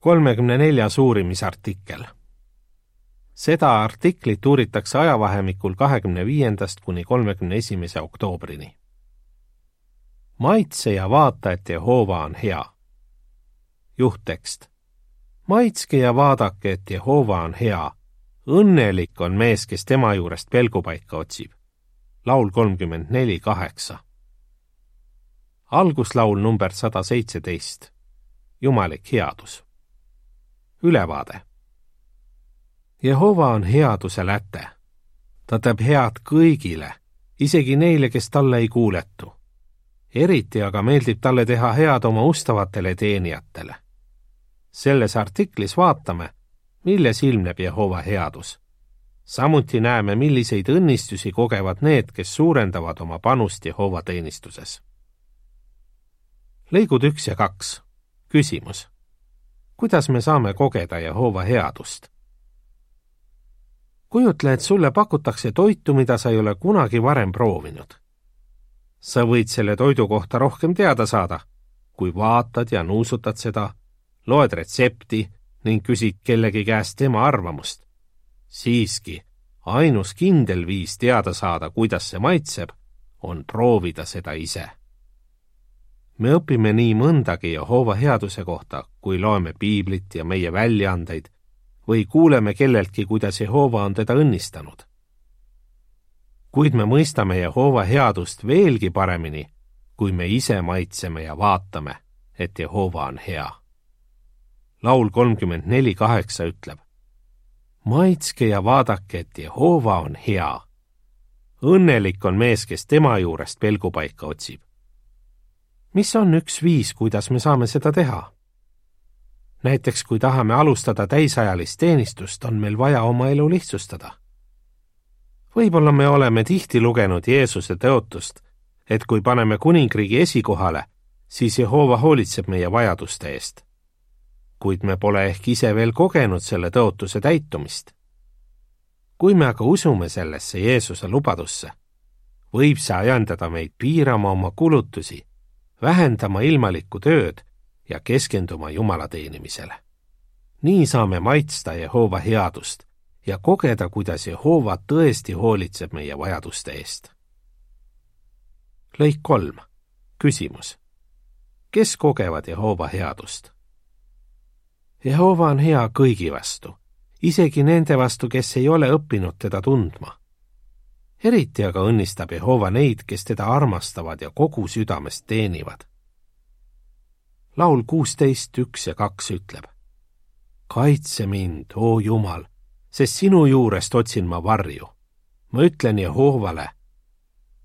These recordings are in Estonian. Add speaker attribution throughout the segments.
Speaker 1: kolmekümne neljas uurimisartikkel. seda artiklit uuritakse ajavahemikul kahekümne viiendast kuni kolmekümne esimese oktoobrini. maitse ja vaata, et Jehova on hea. juhttekst. maitske ja vaadake, et Jehova on hea. õnnelik on mees, kes tema juurest pelgupaika otsib. laul kolmkümmend neli kaheksa. alguslaul number sada seitseteist. jumalik headus ülevaade. Jehova on headuse läte. ta teeb head kõigile, isegi neile, kes talle ei kuuletu. eriti aga meeldib talle teha head oma ustavatele teenijatele. selles artiklis vaatame, milles ilmneb Jehova headus. samuti näeme, milliseid õnnistusi kogevad need, kes suurendavad oma panust Jehova teenistuses. lõigud üks ja kaks. küsimus kuidas me saame kogeda Jehova headust? kujutle, et sulle pakutakse toitu, mida sa ei ole kunagi varem proovinud. sa võid selle toidu kohta rohkem teada saada, kui vaatad ja nuusutad seda, loed retsepti ning küsid kellegi käest tema arvamust. siiski, ainus kindel viis teada saada, kuidas see maitseb, on proovida seda ise me õpime nii mõndagi Jehova headuse kohta, kui loeme piiblit ja meie väljaandeid või kuuleme kelleltki, kuidas Jehova on teda õnnistanud. kuid me mõistame Jehova headust veelgi paremini, kui me ise maitseme ja vaatame, et Jehova on hea. laul kolmkümmend neli kaheksa ütleb. maitske ja vaadake, et Jehova on hea. õnnelik on mees, kes tema juurest pelgupaika otsib mis on üks viis, kuidas me saame seda teha? näiteks kui tahame alustada täisajalist teenistust, on meil vaja oma elu lihtsustada. võib-olla me oleme tihti lugenud Jeesuse tõotust, et kui paneme kuningriigi esikohale, siis Jehova hoolitseb meie vajaduste eest. kuid me pole ehk ise veel kogenud selle tõotuse täitumist. kui me aga usume sellesse Jeesuse lubadusse, võib see ajendada meid piirama oma kulutusi vähendama ilmalikku tööd ja keskenduma Jumala teenimisele. nii saame maitsta Jehova headust ja kogeda, kuidas Jehova tõesti hoolitseb meie vajaduste eest. lõik kolm. küsimus. kes kogevad Jehova headust? Jehova on hea kõigi vastu, isegi nende vastu, kes ei ole õppinud teda tundma eriti aga õnnistab Jehova neid, kes teda armastavad ja kogu südamest teenivad. laul kuusteist, üks ja kaks ütleb. kaitse mind, oo Jumal, sest sinu juurest otsin ma varju. ma ütlen Jehovale,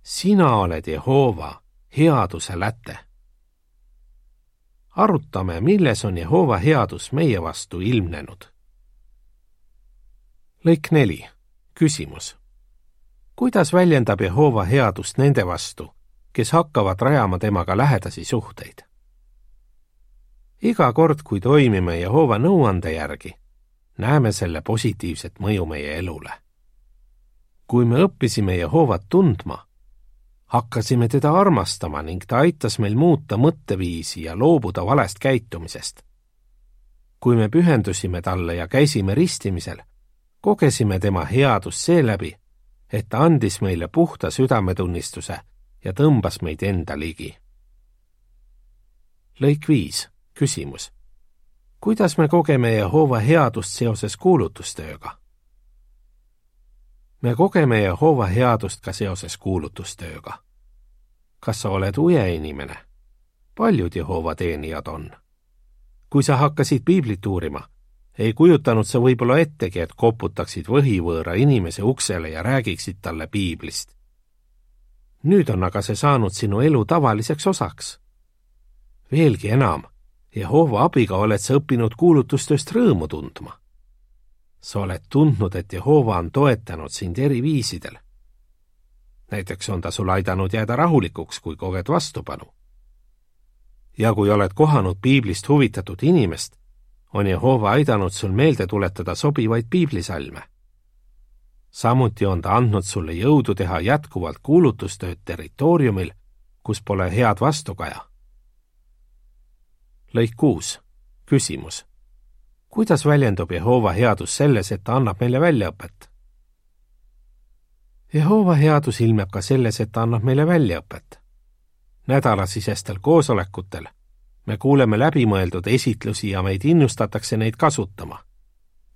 Speaker 1: sina oled Jehova, headuse läte. arutame, milles on Jehova headus meie vastu ilmnenud. lõik neli, küsimus kuidas väljendab Jehova headust nende vastu, kes hakkavad rajama temaga lähedasi suhteid? iga kord, kui toimime Jehova nõuande järgi, näeme selle positiivset mõju meie elule. kui me õppisime Jehovat tundma, hakkasime teda armastama ning ta aitas meil muuta mõtteviisi ja loobuda valest käitumisest. kui me pühendusime talle ja käisime ristimisel, kogesime tema headust seeläbi, et ta andis meile puhta südametunnistuse ja tõmbas meid enda ligi. lõik viis, küsimus. kuidas me kogeme Jehova headust seoses kuulutustööga? me kogeme Jehova headust ka seoses kuulutustööga. kas sa oled uje inimene? paljud Jehova teenijad on. kui sa hakkasid piiblit uurima, ei kujutanud sa võib-olla ettegi, et koputaksid võhivõõra inimese uksele ja räägiksid talle piiblist. nüüd on aga see saanud sinu elu tavaliseks osaks. veelgi enam, Jehova abiga oled sa õppinud kuulutustööst rõõmu tundma. sa oled tundnud, et Jehova on toetanud sind eri viisidel. näiteks on ta sul aidanud jääda rahulikuks, kui koged vastupanu. ja kui oled kohanud piiblist huvitatud inimest, on Jehova aidanud sul meelde tuletada sobivaid piiblisalme. samuti on ta andnud sulle jõudu teha jätkuvalt kuulutustööd territooriumil, kus pole head vastukaja. lõik kuus, küsimus. kuidas väljendub Jehova headus selles, et ta annab meile väljaõpet? Jehova headus ilmneb ka selles, et ta annab meile väljaõpet. nädalasisestel koosolekutel me kuuleme läbimõeldud esitlusi ja meid innustatakse neid kasutama.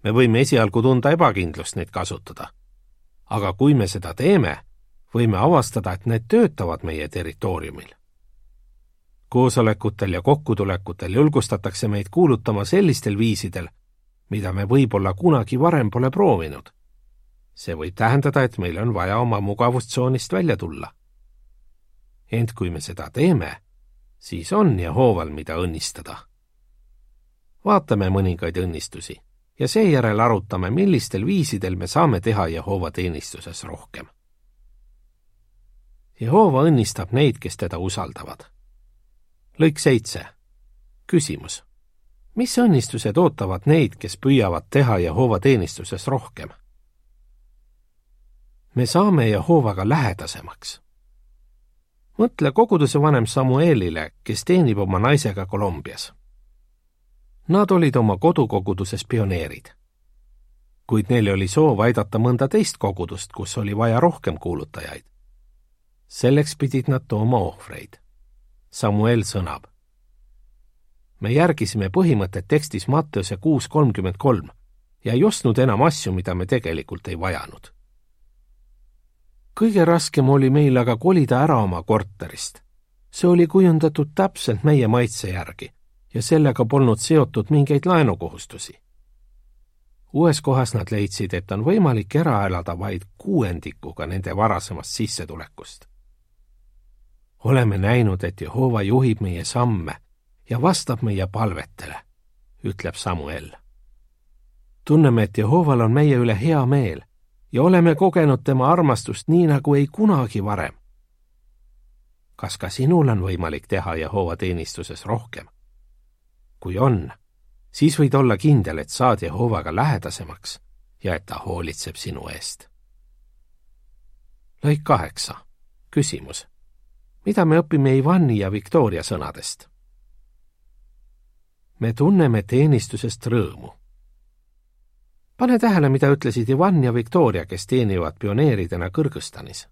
Speaker 1: me võime esialgu tunda ebakindlust neid kasutada. aga kui me seda teeme, võime avastada, et need töötavad meie territooriumil. koosolekutel ja kokkutulekutel julgustatakse meid kuulutama sellistel viisidel, mida me võib-olla kunagi varem pole proovinud. see võib tähendada, et meil on vaja oma mugavustsoonist välja tulla. ent kui me seda teeme, siis on Jehoval, mida õnnistada. vaatame mõningaid õnnistusi ja seejärel arutame, millistel viisidel me saame teha Jehova teenistuses rohkem. Jehova õnnistab neid, kes teda usaldavad. lõik seitse. küsimus. mis õnnistused ootavad neid, kes püüavad teha Jehova teenistuses rohkem? me saame Jehovaga lähedasemaks. Mõtle koguduse vanem Samuelile, kes teenib oma naisega Kolumbias. Nad olid oma kodukoguduses pioneerid. kuid neil oli soov aidata mõnda teist kogudust, kus oli vaja rohkem kuulutajaid selleks pidid nad tooma ohvreid. Samuel sõnab. me järgisime põhimõtet tekstis Matteuse kuus kolmkümmend kolm ja ei ostnud enam asju, mida me tegelikult ei vajanud. Kõige raskem oli meil aga kolida ära oma korterist. see oli kujundatud täpselt meie maitse järgi ja sellega polnud seotud mingeid laenukohustusi uues kohas nad leidsid, et on võimalik ära elada vaid kuuendikuga nende varasemast sissetulekust oleme näinud, et Jehova juhib meie samme ja vastab meie palvetele, ütleb Samuel. tunneme, et Jehoval on meie üle hea meel ja oleme kogenud tema armastust nii nagu ei kunagi varem. kas ka sinul on võimalik teha Jehova teenistuses rohkem? kui on, siis võid olla kindel, et saad Jehovaga lähedasemaks ja et ta hoolitseb sinu eest. lõik kaheksa. küsimus mida me õpime Ivani ja Victoria sõnadest. me tunneme teenistusest rõõmu. Pane tähele, mida ütlesid Ivan ja Victoria, kes teenivad pioneeridena Kõrgõzstanis.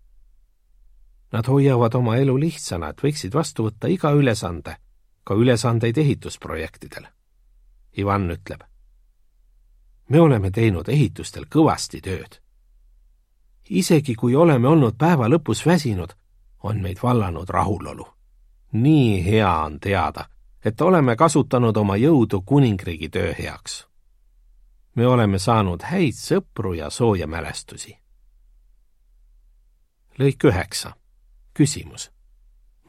Speaker 1: Nad hoiavad oma elu lihtsana, et võiksid vastu võtta iga ülesande, ka ülesandeid ehitusprojektidel. Ivan ütleb. me oleme teinud ehitustel kõvasti tööd. isegi kui oleme olnud päeva lõpus väsinud, on meid vallanud rahulolu. nii hea on teada, et oleme kasutanud oma jõudu kuningriigi töö heaks. Me oleme saanud häid sõpru ja sooja mälestusi. lõik üheksa. küsimus.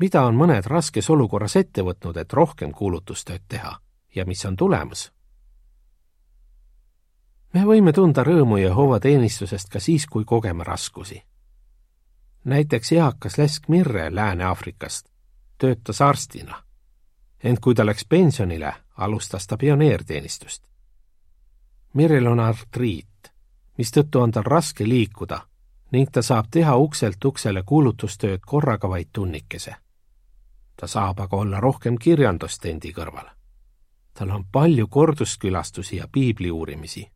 Speaker 1: mida on mõned raskes olukorras ette võtnud, et rohkem kuulutustööd teha ja mis on tulemus? me võime tunda rõõmu Jehova teenistusest ka siis, kui kogeme raskusi näiteks eakas Lesk Mirre Lääne-Aafrikast töötas arstina. ent kui ta läks pensionile, alustas ta pioneerteenistust. Mirrel on artriit, mistõttu on tal raske liikuda ning ta saab teha ukselt uksele kuulutustööd korraga vaid tunnikese. ta saab aga olla rohkem kirjandustendi kõrval. tal on palju korduskülastusi ja piibli uurimisi.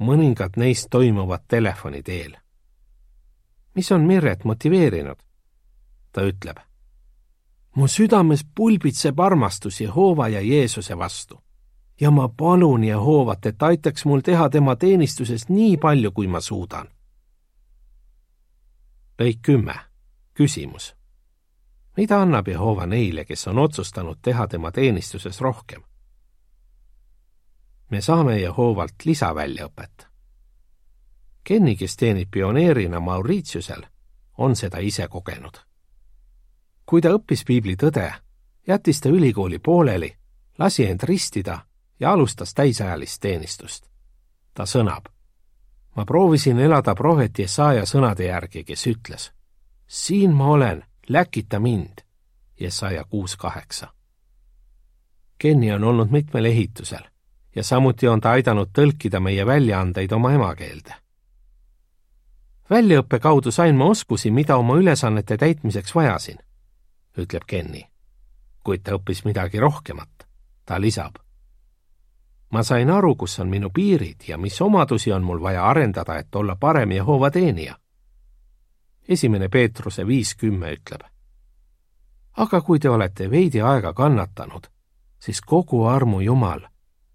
Speaker 1: mõningad neist toimuvad telefoni teel mis on Mirret motiveerinud? ta ütleb. mu südames pulbitseb armastus Jehova ja Jeesuse vastu ja ma palun Jehovat, et aitaks mul teha tema teenistuses nii palju, kui ma suudan. lõik kümme. küsimus. mida annab Jehova neile, kes on otsustanud teha tema teenistuses rohkem? me saame Jehovalt lisaväljaõpet Kenny, kes teenib pioneerina Mauritiusel, on seda ise kogenud. kui ta õppis piibli tõde, jättis ta ülikooli pooleli, lasi end ristida ja alustas täisajalist teenistust. ta sõnab. ma proovisin elada prohvet Jesaja sõnade järgi, kes ütles. siin ma olen, läkita mind. Jesaja kuus kaheksa. Kenny on olnud mitmel ehitusel ja samuti on ta aidanud tõlkida meie väljaandeid oma emakeelde väljaõppe kaudu sain ma oskusi, mida oma ülesannete täitmiseks vajasin, ütleb Kenny. kuid ta õppis midagi rohkemat. ta lisab. Ma sain aru, kus on minu piirid ja mis omadusi on mul vaja arendada, et olla parem Jehova teenija. esimene Peetruse viis kümme ütleb. aga kui te olete veidi aega kannatanud, siis kogu armu Jumal,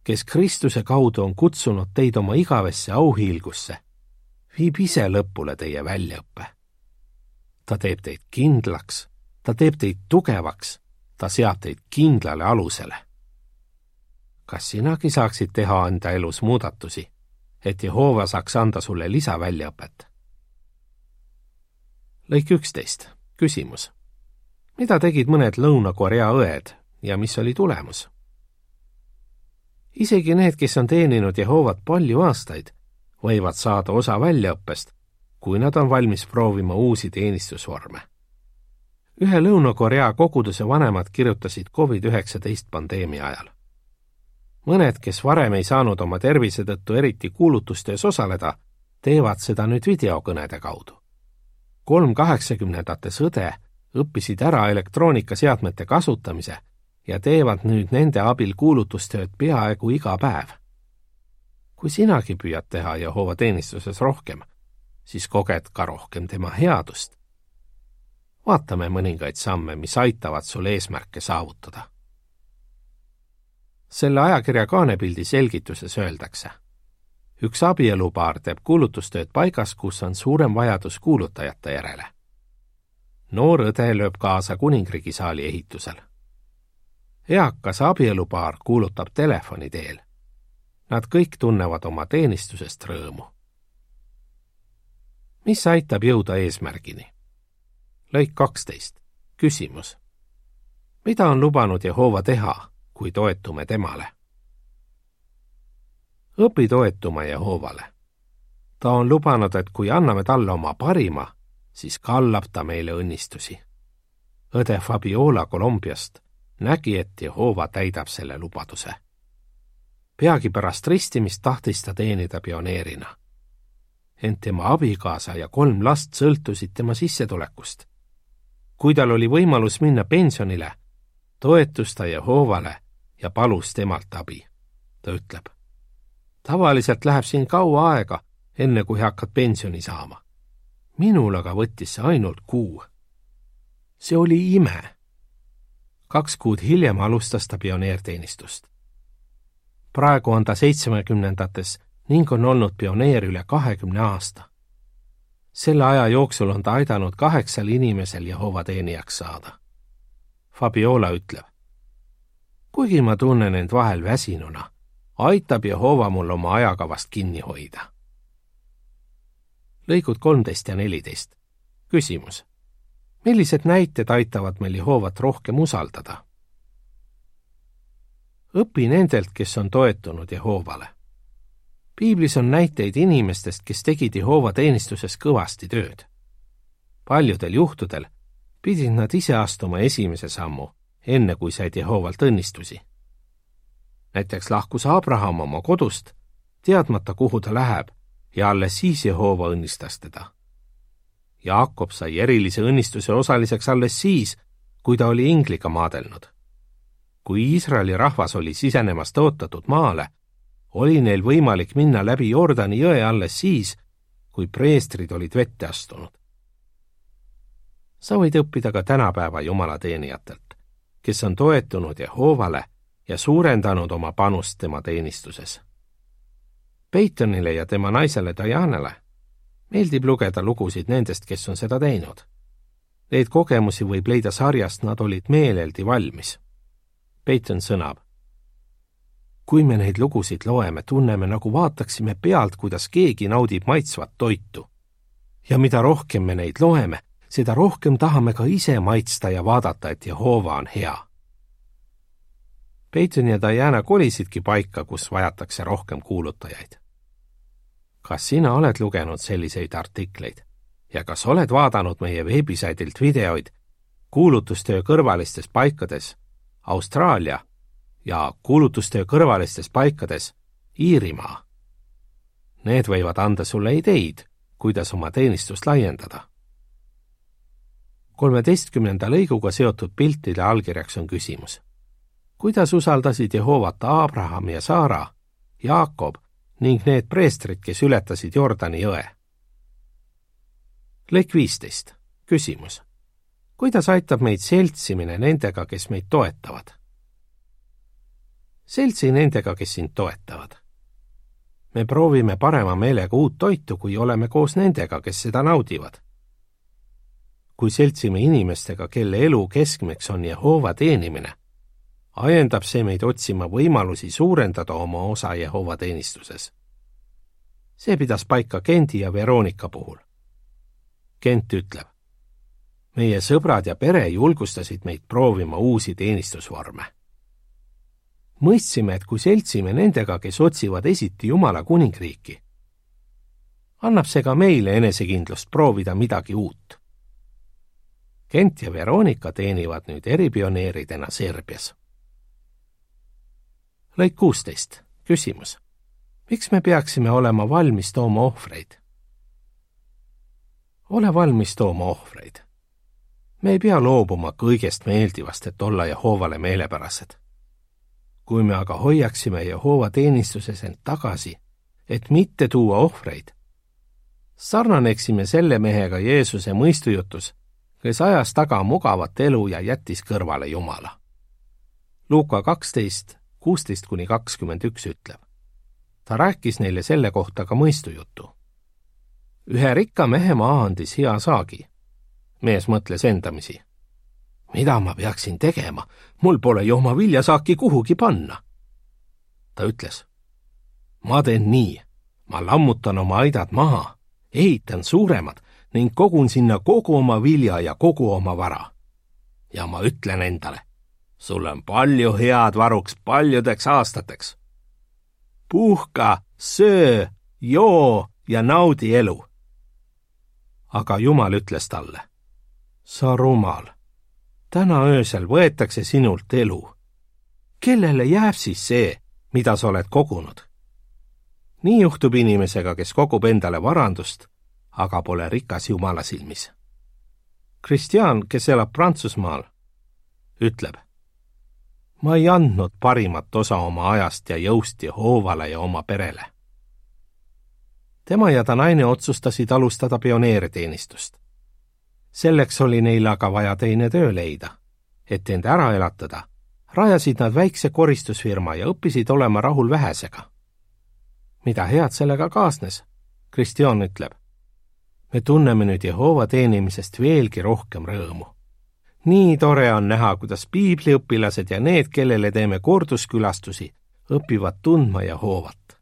Speaker 1: kes Kristuse kaudu on kutsunud teid oma igavesse auhiilgusse, viib ise lõpule teie väljaõppe. ta teeb teid kindlaks, ta teeb teid tugevaks, ta seab teid kindlale alusele kas sinagi saaksid teha enda elus muudatusi, et Jehova saaks anda sulle lisaväljaõpet? lõik üksteist, küsimus. mida tegid mõned Lõuna-Korea õed ja mis oli tulemus? isegi need, kes on teeninud Jehovat palju aastaid, võivad saada osa väljaõppest, kui nad on valmis proovima uusi teenistusvorme. ühe Lõuna-Korea koguduse vanemad kirjutasid Covid-19 pandeemia ajal mõned, kes varem ei saanud oma tervise tõttu eriti kuulutustöös osaleda, teevad seda nüüd videokõnede kaudu. kolm kaheksakümnendates õde õppisid ära elektroonikaseadmete kasutamise ja teevad nüüd nende abil kuulutustööd peaaegu iga päev. kui sinagi püüad teha Jehova teenistuses rohkem, siis koged ka rohkem tema headust. vaatame mõningaid samme, mis aitavad sul eesmärke saavutada selle ajakirja kaanepildi selgituses öeldakse. üks abielupaar teeb kuulutustööd paigas, kus on suurem vajadus kuulutajate järele. noor õde lööb kaasa kuningriigi saali ehitusel. eakas abielupaar kuulutab telefoni teel. Nad kõik tunnevad oma teenistusest rõõmu. mis aitab jõuda eesmärgini? lõik kaksteist, küsimus. mida on lubanud Jehova teha kui toetume temale. õpi toetuma Jehovale. ta on lubanud, et kui anname talle oma parima, siis kallab ta meile õnnistusi. õde Fabiola Kolumbiast nägi, et Jehova täidab selle lubaduse. peagi pärast ristimist tahtis ta teenida pioneerina. ent tema abikaasa ja kolm last sõltusid tema sissetulekust. kui tal oli võimalus minna pensionile, toetus ta Jehovale ja palus temalt abi. ta ütleb. tavaliselt läheb siin kaua aega, enne kui hakkad pensioni saama. minul aga võttis see ainult kuu. see oli ime. kaks kuud hiljem alustas ta pioneerteenistust. praegu on ta seitsmekümnendates ning on olnud pioneer üle kahekümne aasta. selle aja jooksul on ta aidanud kaheksal inimesel Jehova teenijaks saada. Fabiola ütleb, kuigi ma tunnen end vahel väsinuna, aitab Jehova mul oma ajakavast kinni hoida. lõigud kolmteist ja neliteist. küsimus. millised näited aitavad meil Jehovat rohkem usaldada? õpi nendelt, kes on toetunud Jehovale. piiblis on näiteid inimestest, kes tegid Jehova teenistuses kõvasti tööd. paljudel juhtudel pidid nad ise astuma esimese sammu enne kui said Jehovalt õnnistusi. näiteks lahkus Abraham oma kodust, teadmata, kuhu ta läheb, ja alles siis Jehova õnnistas teda. Jaakob sai erilise õnnistuse osaliseks alles siis, kui ta oli ingliga maadelnud. kui Iisraeli rahvas oli sisenemas tõotatud maale, oli neil võimalik minna läbi Jordani jõe alles siis, kui preestrid olid vette astunud. sa võid õppida ka tänapäeva jumalateenijatelt kes on toetunud Jehovale ja suurendanud oma panust tema teenistuses. Peitonile ja tema naisele Dianale meeldib lugeda lugusid nendest, kes on seda teinud. Neid kogemusi võib leida sarjast Nad olid meeleldi valmis. Peiton sõnab. kui me neid lugusid loeme, tunneme, nagu vaataksime pealt, kuidas keegi naudib maitsvat toitu. ja mida rohkem me neid loeme, seda rohkem tahame ka ise maitsta ja vaadata, et Jehova on hea. Peyton ja Diana kolisidki paika, kus vajatakse rohkem kuulutajaid. kas sina oled lugenud selliseid artikleid ja kas oled vaadanud meie veebisaidilt videoid kuulutustöö kõrvalistes paikades Austraalia ja kuulutustöö kõrvalistes paikades Iirimaa? Need võivad anda sulle ideid, kuidas oma teenistust laiendada kolmeteistkümnenda lõiguga seotud piltide allkirjaks on küsimus. kuidas usaldasid Jehovat Abraham ja Saara Jaakob ning need preestrid, kes ületasid Jordani jõe. lõik viisteist, küsimus. kuidas aitab meid seltsimine nendega, kes meid toetavad? seltsi nendega, kes sind toetavad. me proovime parema meelega uut toitu, kui oleme koos nendega, kes seda naudivad. Kui seltsime inimestega, kelle elu keskmeks on Jehova teenimine ajendab see meid otsima võimalusi suurendada oma osa Jehova teenistuses. see pidas paika Kendi ja Veronika puhul. Kent ütleb, meie sõbrad ja pere julgustasid meid proovima uusi teenistusvorme. mõistsime, et kui seltsime nendega, kes otsivad esiti Jumala kuningriiki, annab see ka meile enesekindlust proovida midagi uut. Kent ja Veronika teenivad nüüd eripioneeridena Serbias lõik kuusteist, küsimus. miks me peaksime olema valmis tooma ohvreid? ole valmis tooma ohvreid. me ei pea loobuma kõigest meeldivast, et olla Jehovale meelepärased. kui me aga hoiaksime Jehova teenistuses end tagasi, et mitte tuua ohvreid, sarnaneksime selle mehega Jeesuse mõistujutus, kes ajas taga mugavat elu ja jättis kõrvale Jumala. Luuka kaksteist kuusteist kuni kakskümmend üks ütleb. ta rääkis neile selle kohta ka mõistujutu. ühe rikka mehe maa andis hea saagi. mees mõtles endamisi. mida ma peaksin tegema, mul pole ju oma viljasaaki kuhugi panna. ta ütles. ma teen nii, ma lammutan oma aidad maha, ehitan suuremad ning kogun sinna kogu oma vilja ja kogu oma vara. ja ma ütlen endale sul on palju head varuks paljudeks aastateks. puhka, söö, joo ja naudi elu. aga Jumal ütles talle, sa rumal, täna öösel võetakse sinult elu. kellele jääb siis see, mida sa oled kogunud? nii juhtub inimesega, kes kogub endale varandust, aga pole rikas Jumala silmis. Kristjan, kes elab Prantsusmaal, ütleb, ma ei andnud parimat osa oma ajast ja jõust Jehovale ja oma perele. tema ja ta naine otsustasid alustada pioneeriteenistust. selleks oli neil aga vaja teine töö leida. et end ära elatada, rajasid nad väikse koristusfirma ja õppisid olema rahul vähesega. mida head sellega kaasnes? Kristjan ütleb. Me tunneme nüüd Jehova teenimisest veelgi rohkem rõõmu nii tore on näha, kuidas piibliõpilased ja need, kellele teeme korduskülastusi, õpivad tundma ja hoovat.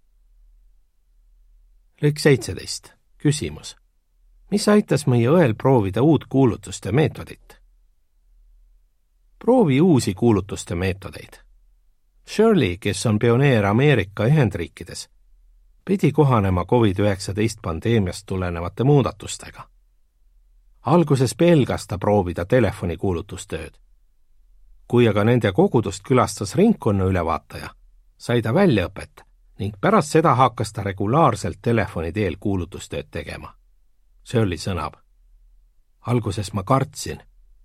Speaker 1: lõik seitseteist, küsimus. mis aitas meie õel proovida uut kuulutuste meetodit? proovi uusi kuulutuste meetodeid. Shirley, kes on pioneer Ameerika Ühendriikides, pidi kohanema Covid-19 pandeemiast tulenevate muudatustega alguses pelgas ta proovida telefonikuulutustööd. kui aga nende kogudust külastas ringkonna ülevaataja, sai ta väljaõpet ning pärast seda hakkas ta regulaarselt telefoni teel kuulutustööd tegema. Shirley sõnab. alguses ma kartsin,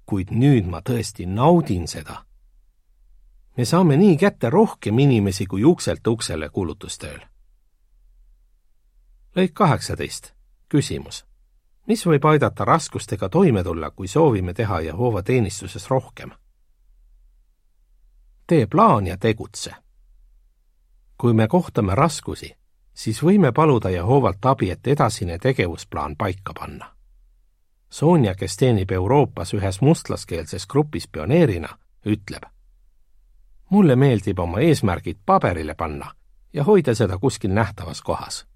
Speaker 1: kuid nüüd ma tõesti naudin seda. me saame nii kätte rohkem inimesi kui ukselt uksele kuulutustööl. Lõik kaheksateist, küsimus mis võib aidata raskustega toime tulla, kui soovime teha Jehova teenistuses rohkem? tee plaan ja tegutse. kui me kohtame raskusi, siis võime paluda Jehovalt abi, et edasine tegevusplaan paika panna. Sonja, kes teenib Euroopas ühes mustlaskeelses grupis pioneerina, ütleb. mulle meeldib oma eesmärgid paberile panna ja hoida seda kuskil nähtavas kohas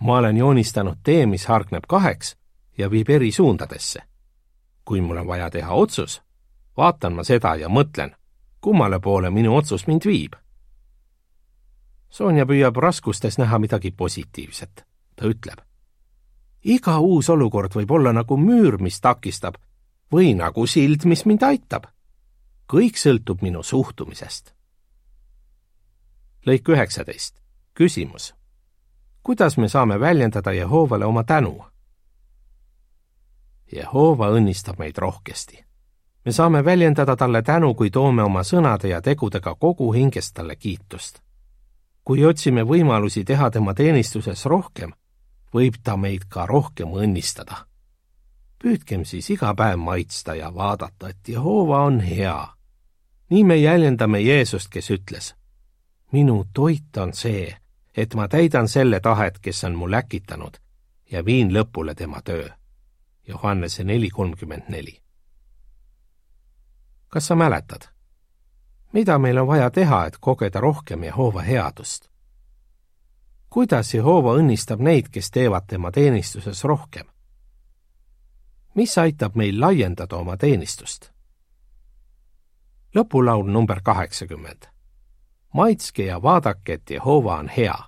Speaker 1: ma olen joonistanud tee, mis hargneb kaheks ja viib eri suundadesse. kui mul on vaja teha otsus, vaatan ma seda ja mõtlen, kummale poole minu otsus mind viib. Sonja püüab raskustes näha midagi positiivset. ta ütleb. iga uus olukord võib olla nagu müür, mis takistab, või nagu sild, mis mind aitab. kõik sõltub minu suhtumisest. lõik üheksateist. küsimus kuidas me saame väljendada Jehovale oma tänu? Jehova õnnistab meid rohkesti. me saame väljendada talle tänu, kui toome oma sõnade ja tegudega kogu hingest talle kiitust. kui otsime võimalusi teha tema teenistuses rohkem, võib ta meid ka rohkem õnnistada. püüdkem siis iga päev maitsta ja vaadata, et Jehova on hea. nii me jäljendame Jeesust, kes ütles, minu toit on see, et ma täidan selle tahet, kes on mul äkitanud ja viin lõpule tema töö. Johannese neli kolmkümmend neli. kas sa mäletad, mida meil on vaja teha, et kogeda rohkem Jehova headust? kuidas Jehova õnnistab neid, kes teevad tema teenistuses rohkem? mis aitab meil laiendada oma teenistust? lõpulaul number kaheksakümmend. Maitske ja vaadake, et Jehova on hea.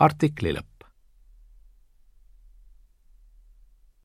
Speaker 1: artikli lõpp.